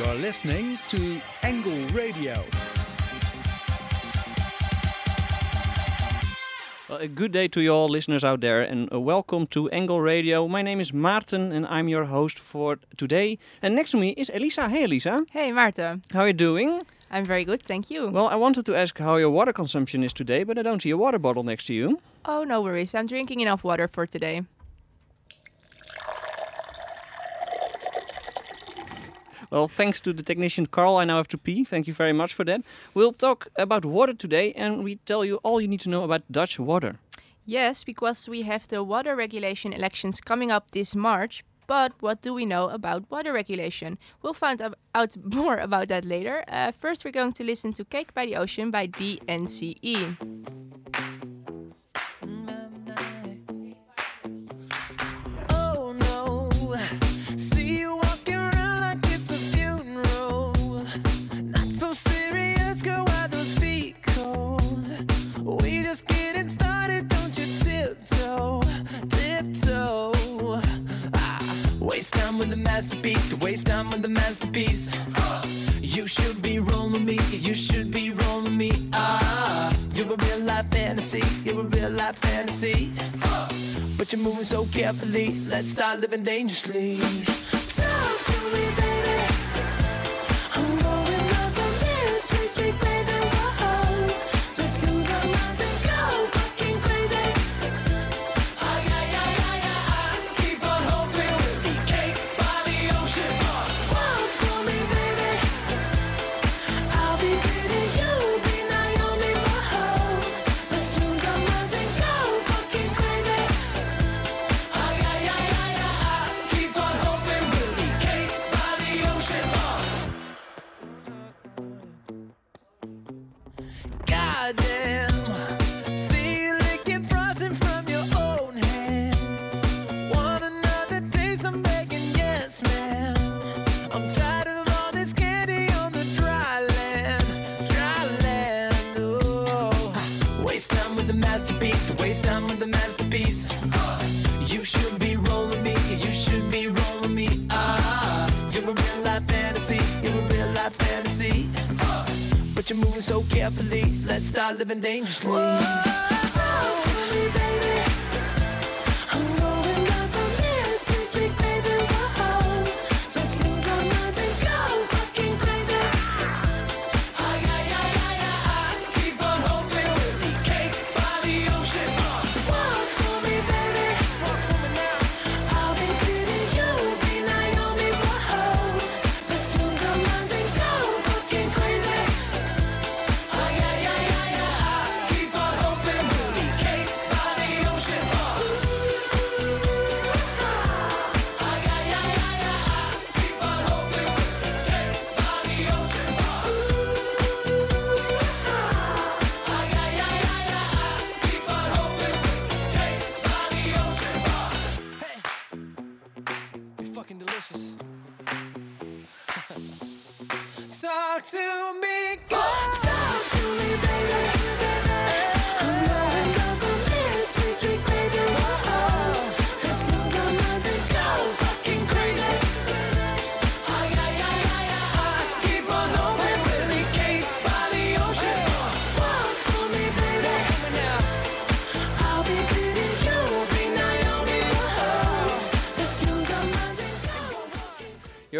You're listening to Angle Radio. Well, a good day to you all listeners out there and uh, welcome to Angle Radio. My name is Maarten and I'm your host for today. And next to me is Elisa. Hey Elisa, Hey Maarten, how are you doing? I'm very good, thank you. Well, I wanted to ask how your water consumption is today, but I don't see a water bottle next to you. oh, no worries, I'm drinking enough water for today. Well, thanks to the technician Carl, I now have to pee. Thank you very much for that. We'll talk about water today and we tell you all you need to know about Dutch water. Yes, because we have the water regulation elections coming up this March. But what do we know about water regulation? We'll find out more about that later. Uh, first, we're going to listen to Cake by the Ocean by DNCE. Carefully. Let's start living dangerously. Living dangerously. Talk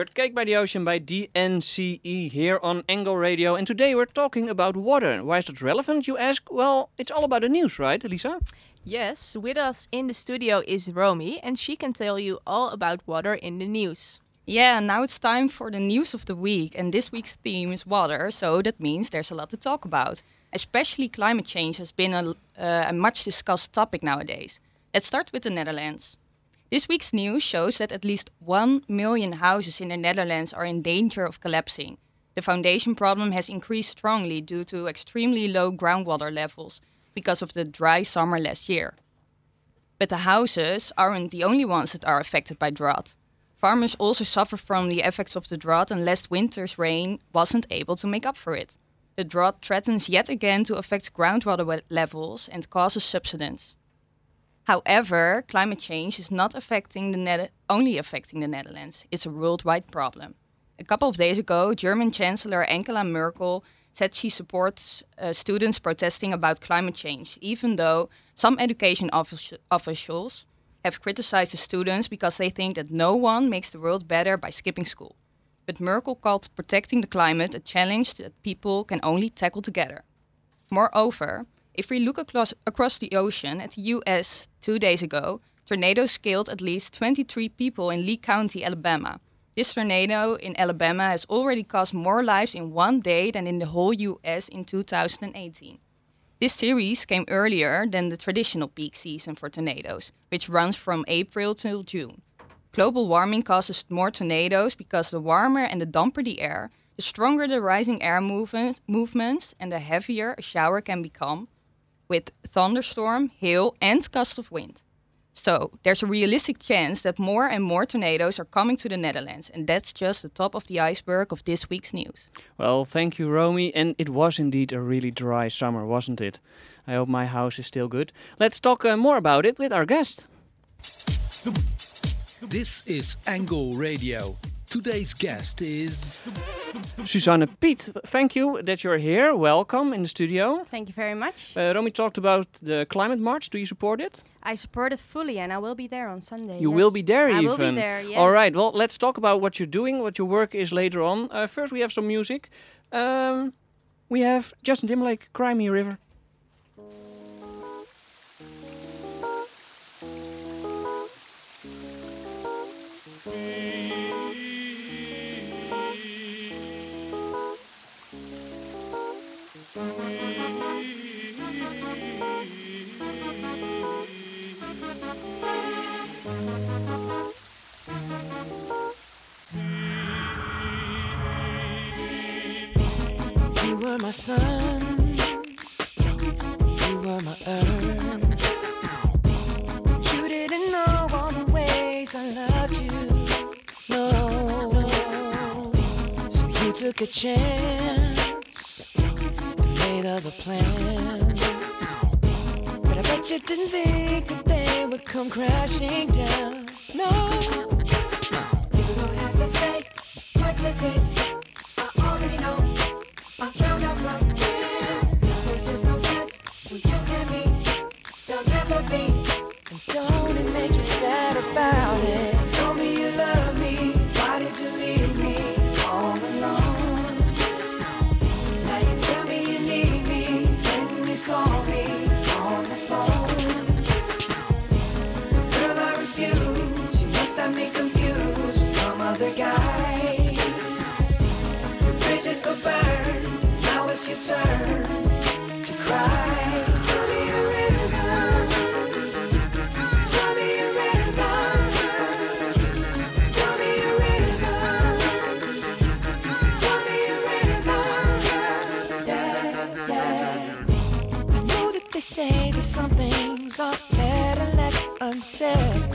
heard Cake by the Ocean by DNCE here on Angle Radio. And today we're talking about water. Why is that relevant, you ask? Well, it's all about the news, right, Lisa? Yes, with us in the studio is Romy, and she can tell you all about water in the news. Yeah, now it's time for the news of the week, and this week's theme is water, so that means there's a lot to talk about. Especially climate change has been a, uh, a much discussed topic nowadays. Let's start with the Netherlands. This week's news shows that at least 1 million houses in the Netherlands are in danger of collapsing. The foundation problem has increased strongly due to extremely low groundwater levels because of the dry summer last year. But the houses aren't the only ones that are affected by drought. Farmers also suffer from the effects of the drought, and last winter's rain wasn't able to make up for it. The drought threatens yet again to affect groundwater levels and causes subsidence. However, climate change is not affecting the only affecting the Netherlands. It's a worldwide problem. A couple of days ago, German Chancellor Angela Merkel said she supports uh, students protesting about climate change, even though some education offici- officials have criticized the students because they think that no one makes the world better by skipping school. But Merkel called protecting the climate a challenge that people can only tackle together. Moreover, if we look across, across the ocean at the US two days ago, tornadoes killed at least 23 people in Lee County, Alabama. This tornado in Alabama has already cost more lives in one day than in the whole US in 2018. This series came earlier than the traditional peak season for tornadoes, which runs from April till June. Global warming causes more tornadoes because the warmer and the damper the air, the stronger the rising air movement, movements and the heavier a shower can become, with thunderstorm, hail, and gust of wind. So there's a realistic chance that more and more tornadoes are coming to the Netherlands, and that's just the top of the iceberg of this week's news. Well, thank you, Romy. And it was indeed a really dry summer, wasn't it? I hope my house is still good. Let's talk uh, more about it with our guest. This is Angle Radio. Today's guest is Susanne Piet, thank you that you're here. Welcome in the studio. Thank you very much. Uh, Romy talked about the climate march. Do you support it? I support it fully, and I will be there on Sunday. You yes. will be there I even. will be there. Yes. All right. Well, let's talk about what you're doing, what your work is later on. Uh, first, we have some music. Um, we have Justin Timberlake, "Cry Me a River." My sun, you were my earth. You didn't know all the ways I loved you, no. So you took a chance, made a plan. But I bet you didn't think that they would come crashing down. Say that some things are better left unsaid.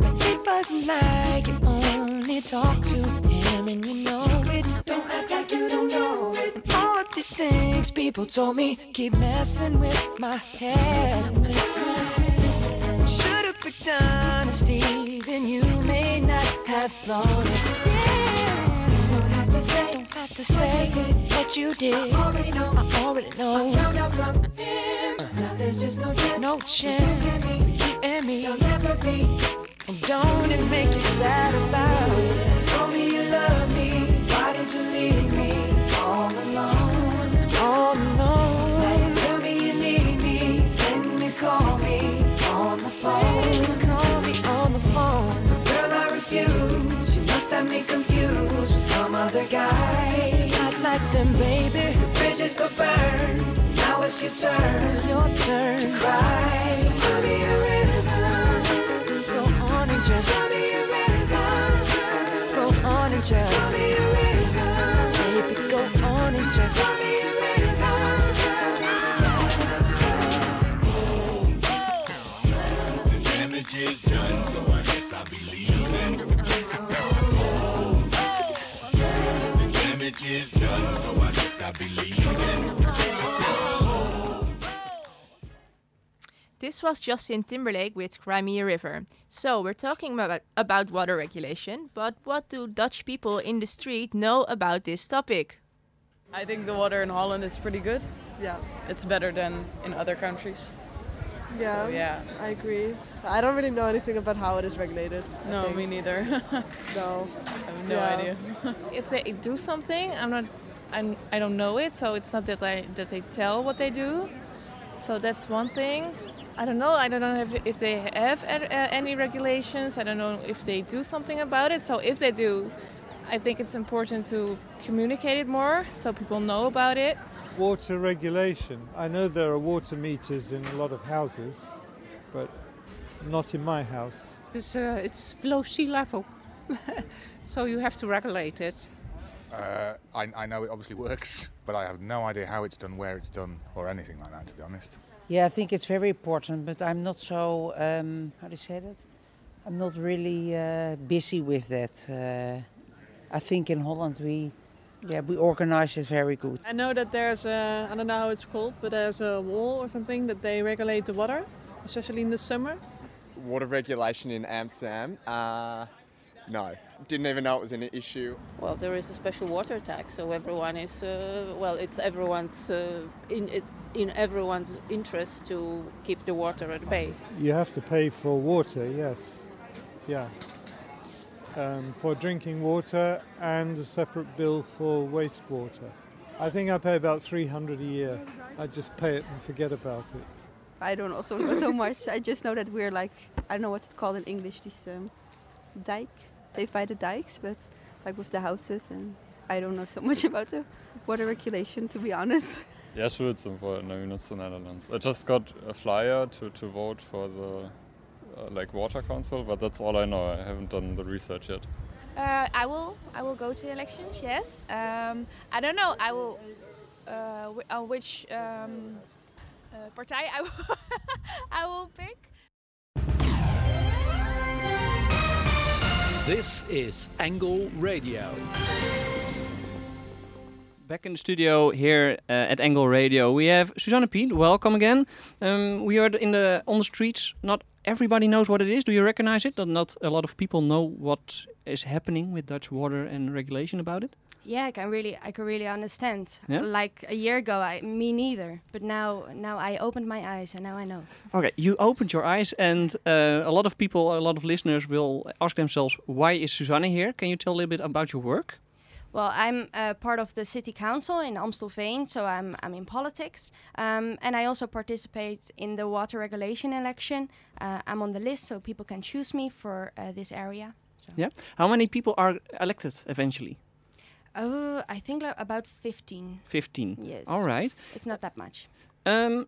But it wasn't like you only talk to him and you know it. Don't act like you don't know these things people told me keep messing with my head. Should've picked honesty, then you may not have thought it. Don't have to say, don't have to say what you did. I already know, I already know. I found out from him. Uh. Now there's just no chance, no chance. You and me, you'll never be. And don't it make you sad about it? Told me you love me. Why did you leave me all alone? Oh, Alone. Now you tell me you need me. Then you call me on the phone. Call me on the phone. Girl, I refuse. You must have me confused with some other guy. Not like them, baby. The bridges go burn. Now it's your turn. It's your turn to cry. So tell me a I guess I'll be. The damage is done, so I guess I'll be leaving. This was Justin Timberlake with Cry Me a River. So we're talking about, about water regulation, but what do Dutch people in the street know about this topic? I think the water in Holland is pretty good. Yeah, It's better than in other countries. Yeah, So, yeah. I agree. I don't really know anything about how it is regulated. No, me neither. I No. have no Yeah. idea. if they do something, I'm not, I'm, I don't know it, so it's not that I that they tell what they do. So that's one thing. I don't know. I don't know if, if they have a- uh, any regulations. I don't know if they do something about it. So if they do, I think it's important to communicate it more so people know about it. Water regulation. I know there are water meters in a lot of houses, but not in my house. It's, uh, it's below sea level, so you have to regulate it. Uh, I, I know it obviously works, but I have no idea how it's done, where it's done, or anything like that, to be honest. Yeah, I think it's very important, but I'm not so, um, how do you say that? I'm not really uh, busy with that. Uh, I think in Holland we, yeah, we organize it very good. I know that there's a, I don't know how it's called, but there's a wall or something that they regulate the water, especially in the summer. Water regulation in Amsterdam? Uh, no. Didn't even know it was an issue. Well, there is a special water tax, so everyone is uh, well. It's everyone's uh, in it's in everyone's interest to keep the water at bay. You have to pay for water, yes. Yeah. Um, for drinking water and a separate bill for wastewater. I think I pay about 300 a year. I just pay it and forget about it. I don't also know so much. I just know that we're like I don't know what's it called in English. This um, dike, saved by the dikes, but like with the houses, and I don't know so much about the water regulation to be honest. Yeah, sure, it's important. I mean, it's the Netherlands. I just got a flyer to, to vote for the uh, like water council, but that's all I know. I haven't done the research yet. Uh, I will. I will go to the elections. Yes. Um, I don't know. I will. Uh, whi- uh, which um, uh, partij I will, I will pick. This is Angle Radio. Back in the studio here uh, at Angle Radio, we have Susanne Piet. Welcome again. Um, we are in the on the streets. Not everybody knows what it is. Do you recognize it? That not a lot of people know what is happening with Dutch water and regulation about it. Yeah, I can really, I can really understand. Yeah? Like a year ago, I me neither. But now, now I opened my eyes and now I know. Okay, you opened your eyes, and uh, a lot of people, a lot of listeners will ask themselves, why is Susanne here? Can you tell a little bit about your work? Well, I'm uh, part of the city council in Amstelveen, so I'm I'm in politics, um, and I also participate in the water regulation election. Uh, I'm on the list, so people can choose me for uh, this area. So. Yeah. How many people are elected eventually? Oh, I think like about 15. 15. Yes. All right. It's not that much. Um,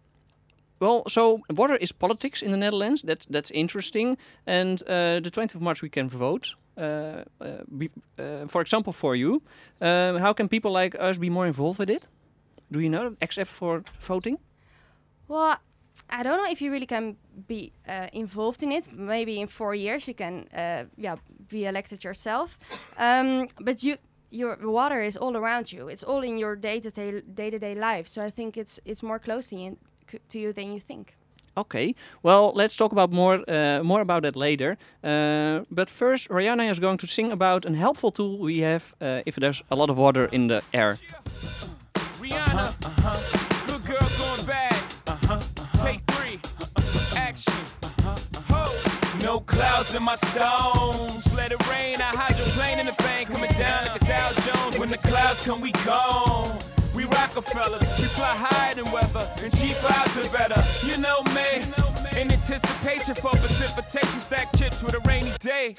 well, so water is politics in the Netherlands. That's that's interesting. And uh, the 20th of March we can vote. Uh, uh, be, uh, for example, for you, um, how can people like us be more involved with it? Do you know, except for voting? Well, I don't know if you really can be uh, involved in it. Maybe in four years you can, uh, yeah, be elected yourself. Um, but you, your water is all around you. It's all in your day-to-day day-to-day life. So I think it's it's more closely in, to you than you think. Okay. Well, let's talk about more uh, more about that later. Uh, but first, Rihanna is going to sing about a helpful tool we have uh, if there's a lot of water in the air. Rihanna, uh-huh. good girl going bad. Uh-huh. Take three, action. Ho, no clouds in my stones. Let it rain, I hydroplane in the bank, coming down like a Dow Jones. When the clouds come, we gone. Rockefellers, we fly higher than weather, and cheap vibes are better. You know me, in anticipation for precipitation, stack chips with a rainy day.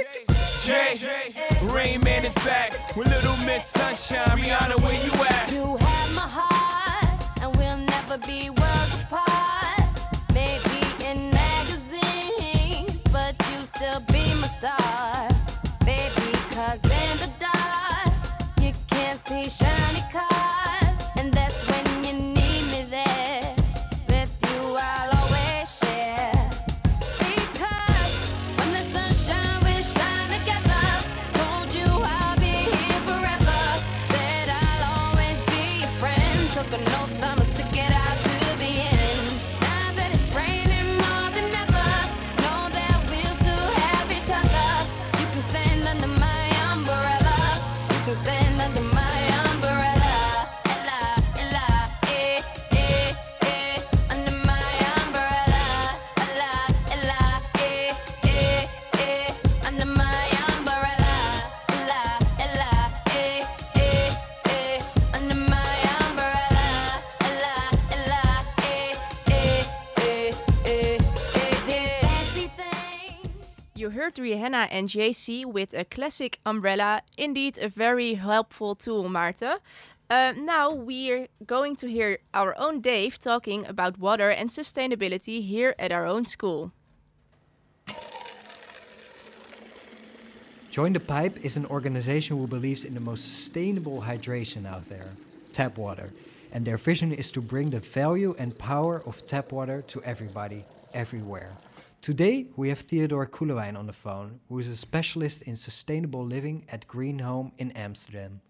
Jay, Rain Man is back with Little Miss Sunshine. Rihanna, where you at? You have my heart, and we'll never be Rihanna and Jay-Z with a classic umbrella. Indeed, a very helpful tool, Maarten. Uh, now we're going to hear our own Dave talking about water and sustainability here at our own school. Join the Pipe is an organization who believes in the most sustainable hydration out there tap water. And their vision is to bring the value and power of tap water to everybody, everywhere. Today, we have Theodore Koelewijn on the phone, who is a specialist in sustainable living at Green Home in Amsterdam.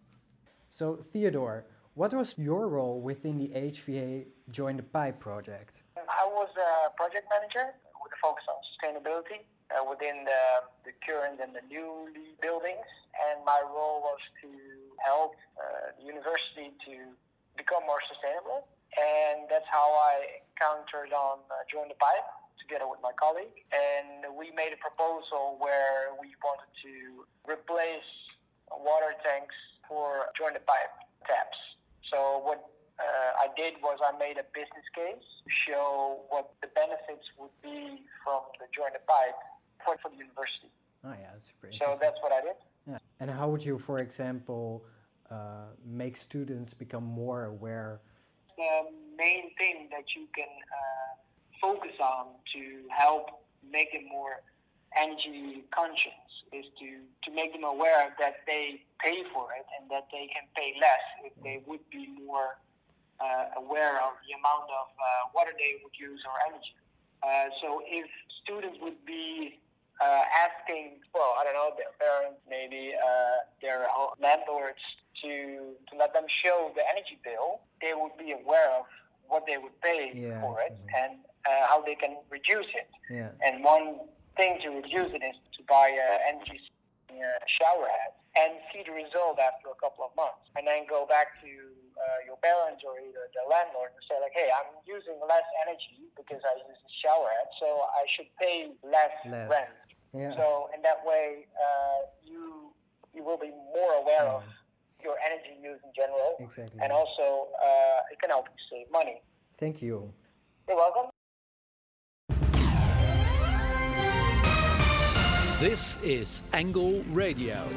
So, Theodore, what was your role within the HVA Join the Pipe project? I was a project manager with a focus on sustainability uh, within the, the current and the newly buildings. And my role was to help uh, the university to become more sustainable. And that's how I encountered on uh, Join the Pipe together with my colleague. And we made a proposal where we wanted to replace water tanks for Join the Pipe taps. So what uh, I did was I made a business case to show what the benefits would be from the Join the Pipe for, for the university. Oh, yeah, that's super So that's what I did. Yeah. And how would you, for example, uh, make students become more aware? The main thing that you can uh, focus on to help make them more energy conscious is to, to make them aware that they pay for it and that they can pay less if they would be more uh, aware of the amount of uh, water they would use or energy. Uh, so if students would be uh, asking, well, I don't know, their parents, maybe uh, their landlords to to let them show the energy bill, they would be aware of what they would pay Yeah, for it and uh, how they can reduce it. Yeah. And one thing to reduce it is to buy an energy saving, uh, shower head and see the result after a couple of months, and then go back to uh, your parents or either the landlord and say like, hey, I'm using less energy because I use the shower head, so I should pay less, Less. rent. Yeah. So in that way, uh, you you will be more aware of your energy use in general, Exactly. and also uh, it can help you save money. Thank you. You're welcome. This is Angle Radio.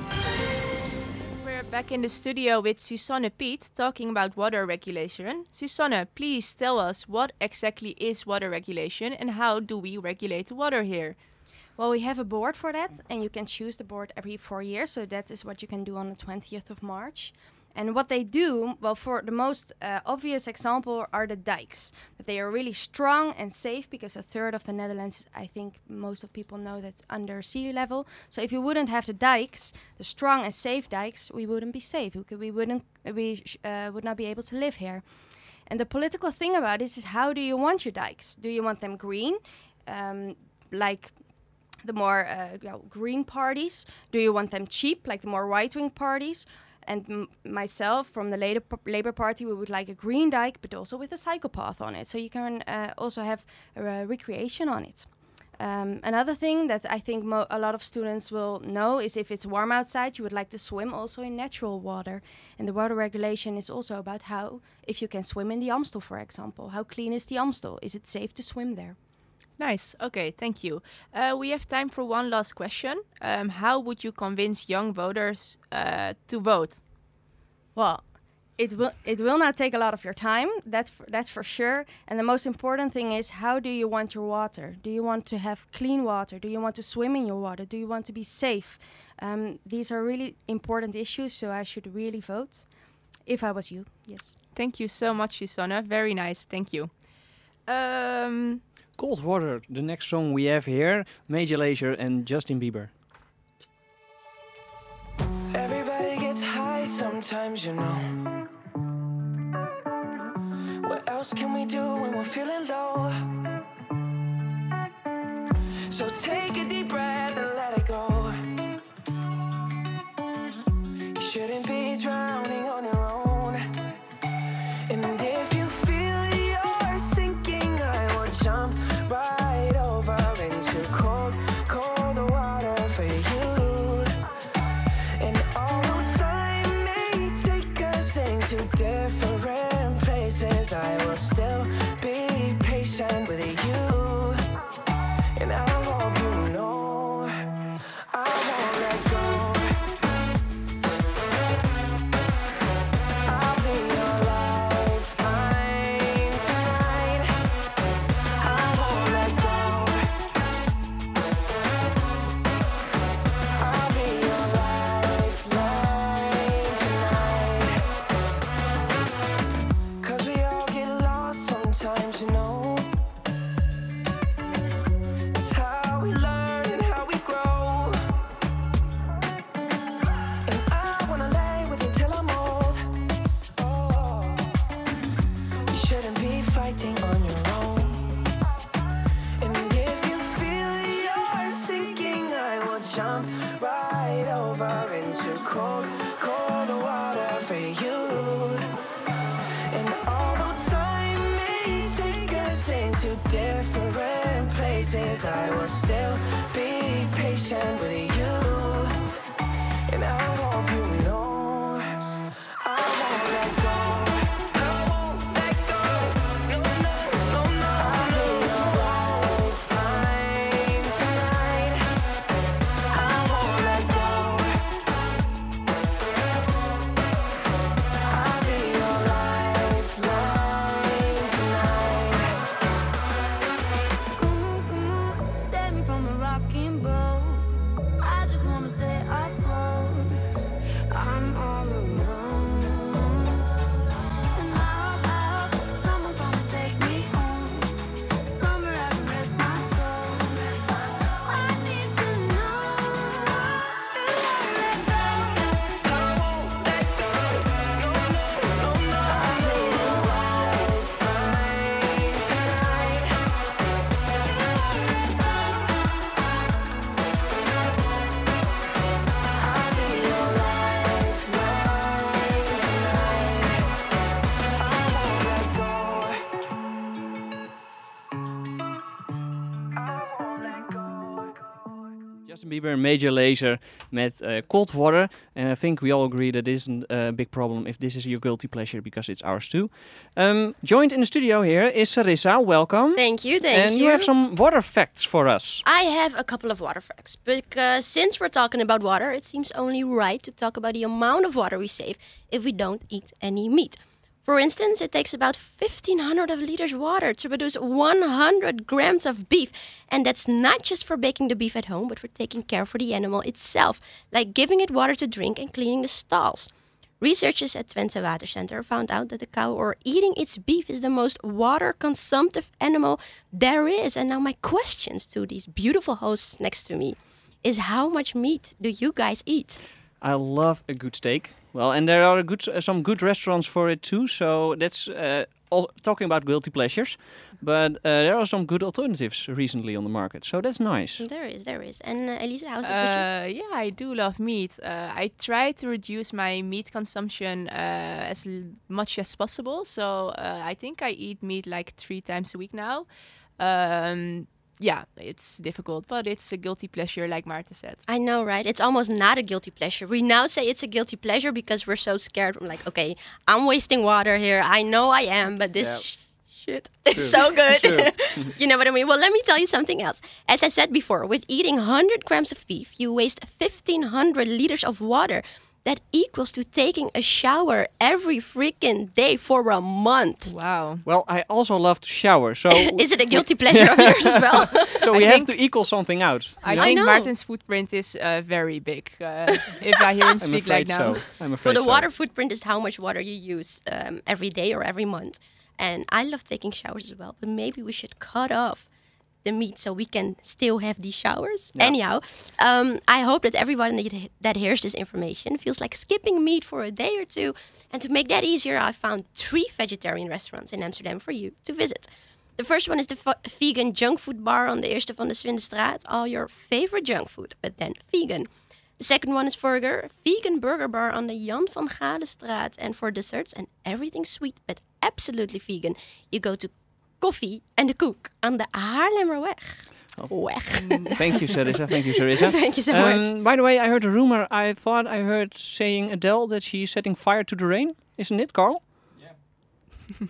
We're back in the studio with Susanne Piet talking about water regulation. Susanne, please tell us what exactly is water regulation and how do we regulate the water here? Well, we have a board for that, and you can choose the board every four years. So that is what you can do on the 20th of March. And what they do, well, for the most uh, obvious example are the dikes. They are really strong and safe because a third of the Netherlands, I think most of people know that's under sea level. So if you wouldn't have the dikes, the strong and safe dikes, we wouldn't be safe. We, could, we wouldn't, we sh- uh, would not be able to live here. And the political thing about this is how do you want your dikes? Do you want them green, um, like the more uh, green parties? Do you want them cheap, like the more right-wing parties? And myself, from the Labour, Labour Party, we would like a green dike, but also with a cycle path on it, so you can uh, also have uh, recreation on it. Um, another thing that I think a lot of students will know is if it's warm outside, you would like to swim also in natural water. And the water regulation is also about how, if you can swim in the Amstel, for example, how clean is the Amstel? Is it safe to swim there? Nice. Okay, thank you. Uh, we have time for one last question. Um, how would you convince young voters uh, to vote? Well, it will it will not take a lot of your time. That's for, that's for sure. And the most important thing is how do you want your water? Do you want to have clean water? Do you want to swim in your water? Do you want to be safe? Um, these are really important issues. So I should really vote. If I was you, yes. Thank you so much, Susanne. Very nice. Thank you. Um, Cold Water, the next song we have here, Major Lazer and Justin Bieber. Everybody gets high sometimes, you know. What else can we do when we're feeling low? So take a deep breath Justin Bieber Major Lazer met uh, Cold Water. And I think we all agree that isn't a big problem if this is your guilty pleasure because it's ours too. Um, joined in the studio here is Sarissa. Welcome. Thank you, thank and you. you. have some water facts for us. I have a couple of water facts because since we're talking about water, it seems only right to talk about the amount of water we save if we don't eat any meat. For instance, it takes about 1500 of liters water to produce 100 grams of beef, and that's not just for baking the beef at home, but for taking care for the animal itself, like giving it water to drink and cleaning the stalls. Researchers at Twente Water Center found out that the cow or eating its beef is the most water consumptive animal there is. And now my questions to these beautiful hosts next to me is how much meat do you guys eat? I love a good steak. Well, and there are good, uh, some good restaurants for it too. So that's uh, all, talking about guilty pleasures. But uh, there are some good alternatives recently on the market. So that's nice. There is, there is. And uh, Elisa, how's it with you? Uh, yeah, I do love meat. Uh, I try to reduce my meat consumption uh, as l- much as possible. So uh, I think I eat meat like three times a week now. Um, yeah, it's difficult, but it's a guilty pleasure, like Maarten said. I know, right? It's almost not a guilty pleasure. We now say it's a guilty pleasure because we're so scared. I'm like, okay, I'm wasting water here. I know I am, but this sh- shit is so good. you know what I mean? Well, let me tell you something else. As I said before, with eating 100 grams of beef, you waste 1500 liters of water. That equals to taking a shower every freaking day for a month. Wow. Well, I also love to shower. So Is it a guilty pleasure of yours as well? so I we have to equal something out. I you know? think Maarten's footprint is uh, very big. Uh, if I hear him I'm speak afraid like now. so. I'm Well, afraid the so. water footprint is how much water you use um, every day or every month. And I love taking showers as well, but maybe we should cut off the meat so we can still have these showers. Anyhow, um, I hope that everyone that- that hears this information feels like skipping meat for a day or two. And to make that easier, I found three vegetarian restaurants in Amsterdam for you to visit. The first one is the vegan junk food bar on the Eerste van de Swindestraat. All your favorite junk food, but then vegan. The second one is Burger, vegan burger bar on the Jan van Galenstraat. And for desserts and everything sweet, but absolutely vegan, you go to Coffee and the Cook on the Haarlemmerweg. Weg. Thank you, Sarissa. Thank you, Sarissa. Thank you so Um, much. By the way, I heard a rumor. I thought I heard saying Adele that she's setting fire to the rain. Isn't it, Carl?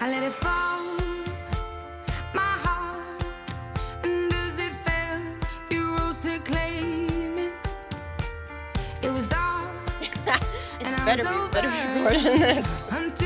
I let it fall, better be- better be more than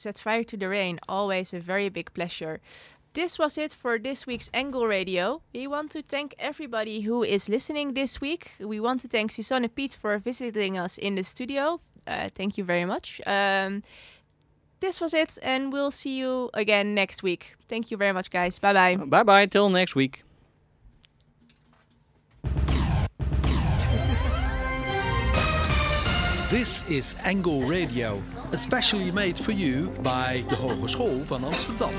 set fire to the rain. Always a very big pleasure. This was it for this week's Angle Radio. We want to thank everybody who is listening this week. We want to thank Susanne Piet for visiting us in the studio. Uh, thank you very much. Um, this was it, and we'll see you again next week. Thank you very much, guys. Bye bye. Bye bye. Till next week. This is Angle Radio, especially made for you by de Hogeschool van Amsterdam.